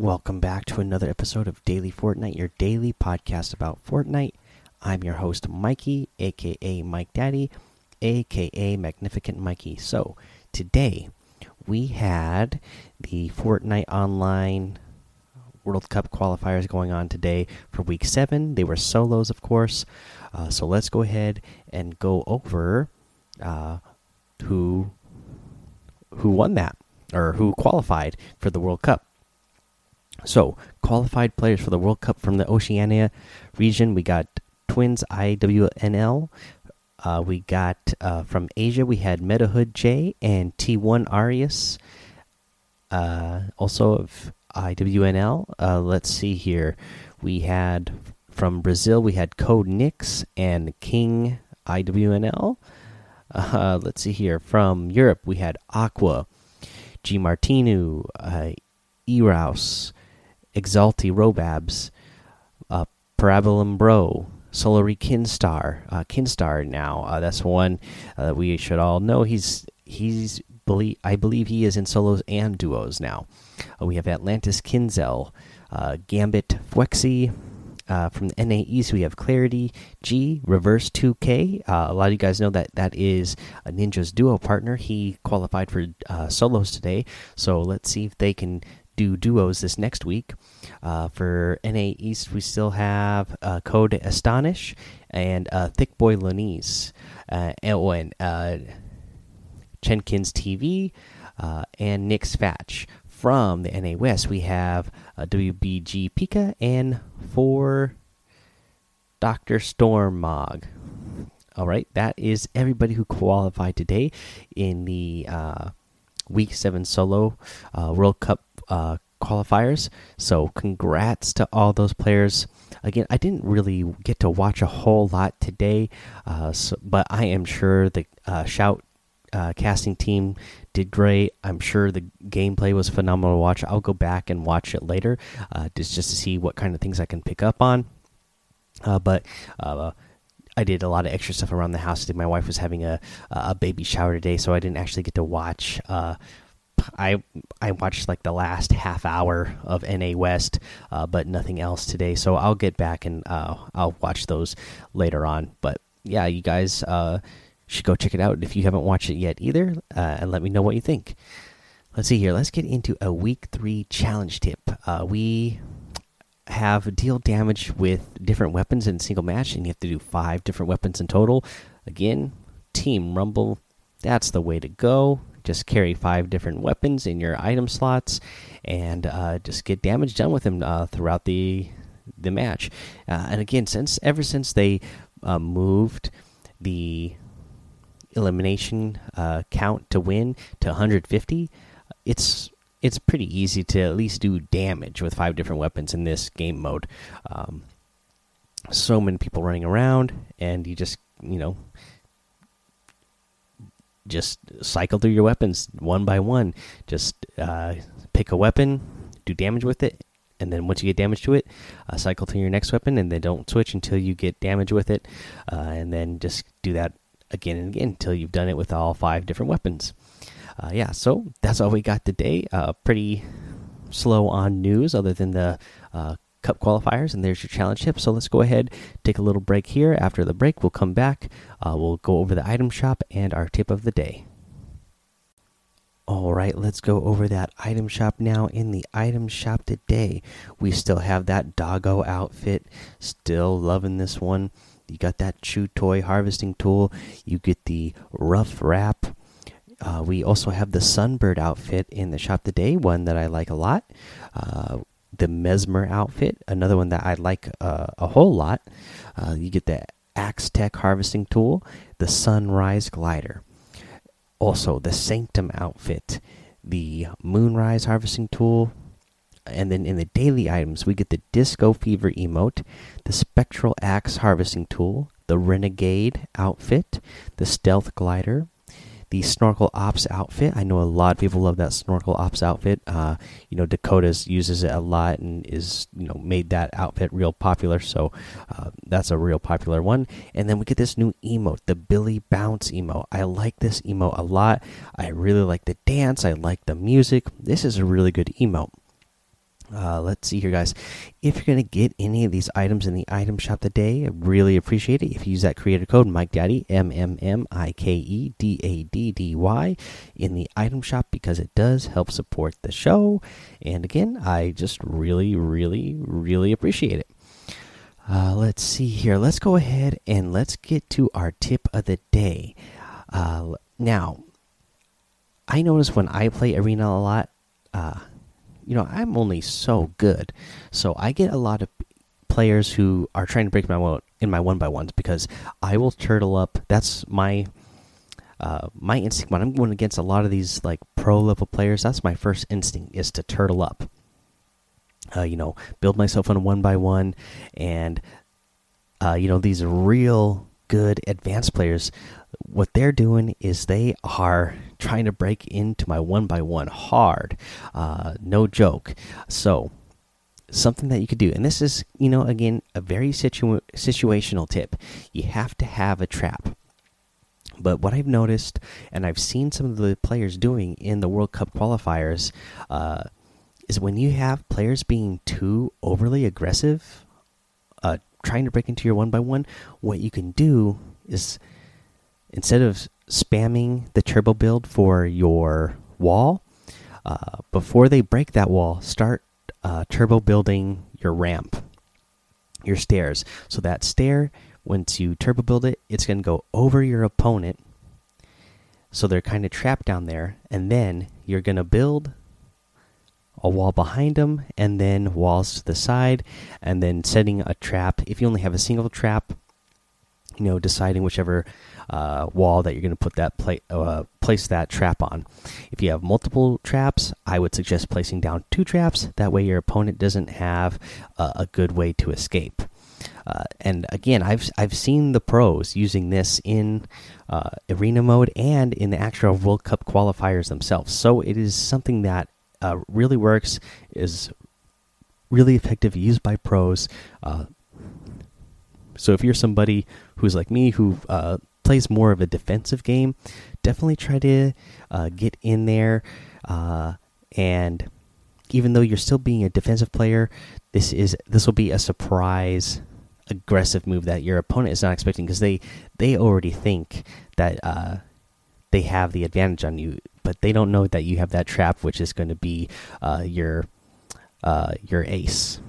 welcome back to another episode of Daily Fortnite, your daily podcast about Fortnite. I'm your host, Mikey, aka Mike Daddy, aka Magnificent Mikey. So, today we had the Fortnite Online World Cup qualifiers going on today for week seven. They were solos, of course. Uh, so, let's go ahead and go over uh, who who won that or who qualified for the World Cup. So, qualified players for the World Cup from the Oceania region, we got Twins IWNL. Uh, we got uh, from Asia, we had MetaHood J and T1 Arius. Uh, also of IWNL. Uh, let's see here. We had from Brazil, we had Code Nix and King IWNL. Uh, let's see here. From Europe, we had Aqua, G Martinu, uh, Eraus, Exalti Robabs, uh, Parabolum Bro, Solary Kinstaar, uh, Kinstaar. Now uh, that's one uh, that we should all know. He's he's I believe he is in solos and duos now. Uh, we have Atlantis Kinzel, uh, Gambit Fwexy. Uh, from the NA East, we have Clarity G Reverse 2K. Uh, a lot of you guys know that that is a Ninja's duo partner. He qualified for solos today, so let's see if they can do duos this next week. Uh, for NA East, we still have uh, Code Astonish and uh, Thick Boy Lanise. Uh, and uh, Chenkins TV uh, and Nick Fatch. From the NA West, we have uh, WBG Pika and for Dr. Storm Mog. All right, that is everybody who qualified today in the Week 7 solo uh, World Cup uh, qualifiers. So, congrats to all those players. Again, I didn't really get to watch a whole lot today, uh, so, but I am sure the uh, Shout uh, casting team did great. I'm sure the gameplay was phenomenal to watch. I'll go back and watch it later, uh, just just to see what kind of things I can pick up on. Uh, but uh, I did a lot of extra stuff around the house. My wife was having a a baby shower today, so I didn't actually get to watch. Uh, I I watched like the last half hour of NA West, uh, but nothing else today. So I'll get back and uh, I'll watch those later on. But yeah, you guys uh, should go check it out if you haven't watched it yet either, uh, and let me know what you think. Let's see here. Let's get into a week three challenge tip. Uh, we have deal damage with different weapons in single match, and you have to do five different weapons in total. Again, Team Rumble, that's the way to go. Just carry five different weapons in your item slots, and uh, just get damage done with them uh, throughout the the match. Uh, and again, since ever since they uh, moved the elimination uh, count to win to 150, it's it's pretty easy to at least do damage with five different weapons in this game mode. Um, so many people running around, and you just you know just cycle through your weapons one by one. Just uh, pick a weapon, do damage with it, and then once you get damage to it, uh, cycle to your next weapon, and then don't switch until you get damage with it, uh, and then just do that again and again until you've done it with all five different weapons. Uh, yeah, so that's all we got today. Uh, pretty slow on news, other than the uh, cup qualifiers, and there's your challenge tip. So let's go ahead, take a little break here. After the break, we'll come back. Uh, we'll go over the item shop and our tip of the day. All right, let's go over that item shop now. In the item shop today, we still have that doggo outfit. Still loving this one. You got that chew toy harvesting tool. You get the rough wrap. Uh, we also have the sunbird outfit in the shop today, one that I like a lot. Uh, the mesmer outfit, another one that I like uh, a whole lot. Uh, you get the axe tech harvesting tool, the sunrise glider. Also, the sanctum outfit, the moonrise harvesting tool, and then in the daily items, we get the Disco Fever emote, the Spectral Axe Harvesting Tool, the Renegade outfit, the Stealth Glider, the Snorkel Ops outfit. I know a lot of people love that Snorkel Ops outfit. Uh, you know, Dakotaz uses it a lot and is you know made that outfit real popular. So uh, that's a real popular one. And then we get this new emote, the Billy Bounce emote. I like this emote a lot. I really like the dance. I like the music. This is a really good emote. Uh, let's see here, guys. If you're going to get any of these items in the item shop today, I really appreciate it if you use that creator code Mike Daddy M M M I K E D A D D Y in the item shop because it does help support the show. And again, I just really, really, really appreciate it. Uh, let's see here. Let's go ahead and let's get to our tip of the day. Uh, now, I notice when I play Arena a lot. Uh, you know, I'm only so good. So I get a lot of players who are trying to break my one in my one by ones because I will turtle up. That's my uh, my instinct when I'm going against a lot of these like pro level players. That's my first instinct is to turtle up. Uh, you know, build myself on a one by one, and uh, you know these real good advanced players what they're doing is they are trying to break into my one by one hard uh, no joke. So something that you could do and this is you know again a very situ situational tip. You have to have a trap. But what I've noticed, and I've seen some of the players doing in the World Cup qualifiers, uh, is when you have players being too overly aggressive, uh, trying to break into your one by one, what you can do is instead of spamming the turbo build for your wall, uh, before they break that wall, start uh, turbo building your ramp, your stairs. So that stair, once you turbo build it, it's going to go over your opponent. So they're kind of trapped down there. And then you're going to build a wall behind them and then walls to the side and then setting a trap. If you only have a single trap, you know, deciding whichever uh, wall that you're going to put that pla uh, place that trap on. If you have multiple traps, I would suggest placing down two traps. That way, your opponent doesn't have uh, a good way to escape. Uh, and again, I've I've seen the pros using this in uh, arena mode and in the actual World Cup qualifiers themselves. So it is something that uh, really works, is really effective, used by pros. So if you're somebody who's like me, who plays more of a defensive game, definitely try to uh, get in there. Uh, and even though you're still being a defensive player, this is this will be a surprise aggressive move that your opponent is not expecting because they they already think that uh, they have the advantage on you, but they don't know that you have that trap, which is going to be uh, your uh, your ace.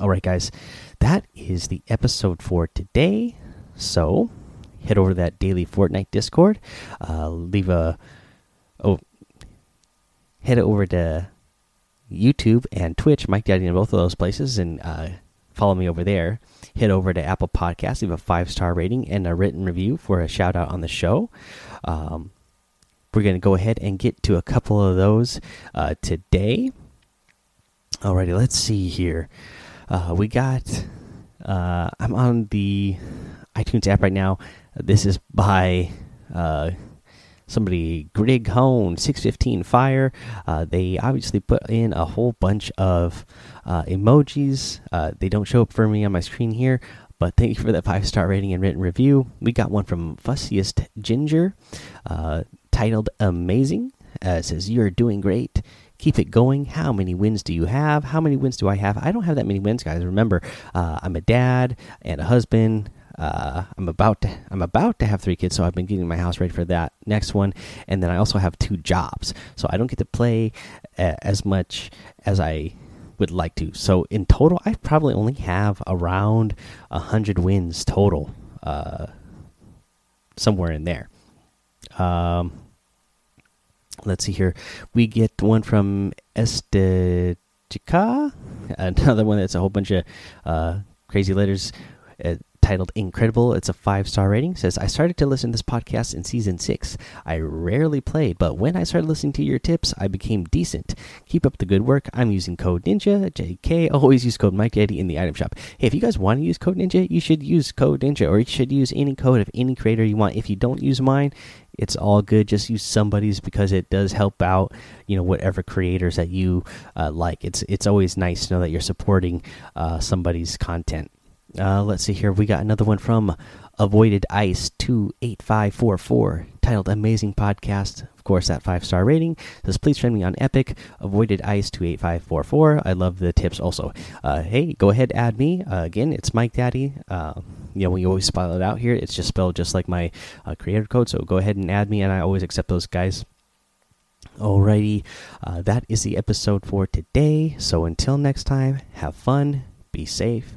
All right, guys, that is the episode for today. So head over to that daily Fortnite Discord. Uh, leave a oh, head over to YouTube and Twitch, Mike Daddy in both of those places, and uh, follow me over there. Head over to Apple Podcasts, leave a five star rating and a written review for a shout out on the show. Um, we're going to go ahead and get to a couple of those uh, today. Alrighty, let's see here. Uh, we got. Uh, I'm on the iTunes app right now. This is by uh, somebody, Grig Hone, 615 Fire. Uh, they obviously put in a whole bunch of uh, emojis. Uh, they don't show up for me on my screen here, but thank you for that five star rating and written review. We got one from Fussiest Ginger uh, titled Amazing. Uh, says, You're doing great keep it going. How many wins do you have? How many wins do I have? I don't have that many wins, guys. Remember, uh, I'm a dad and a husband uh, I'm about to I'm about to have three kids, so I've been getting my house ready for that next one, and then I also have two jobs, so I don't get to play uh, as much as I would like to. So in total, I probably only have around a hundred wins total, uh, somewhere in there. Um, let's see here. We get one from Estetica, another one that's a whole bunch of uh, crazy letters. Titled Incredible. It's a five star rating. Says, I started to listen to this podcast in season six. I rarely played, but when I started listening to your tips, I became decent. Keep up the good work. I'm using code Ninja, JK. Always use code Mike Daddy in the item shop. Hey, if you guys want to use code Ninja, you should use code Ninja or you should use any code of any creator you want. If you don't use mine, it's all good. Just use somebody's because it does help out, you know, whatever creators that you uh, like. It's it's always nice to know that you're supporting uh, somebody's content Uh, let's see here. We got another one from Avoided Ice two eight five four four, titled "Amazing Podcast." Of course, that five star rating says, "Please friend me on Epic." Avoided Ice two eight five four four. I love the tips. Also, uh, hey, go ahead add me uh, again. It's Mike Daddy. Uh, you know, we always spell it out here. It's just spelled just like my uh, creator code. So go ahead and add me, and I always accept those guys. Alrighty, uh, that is the episode for today. So until next time, have fun, be safe,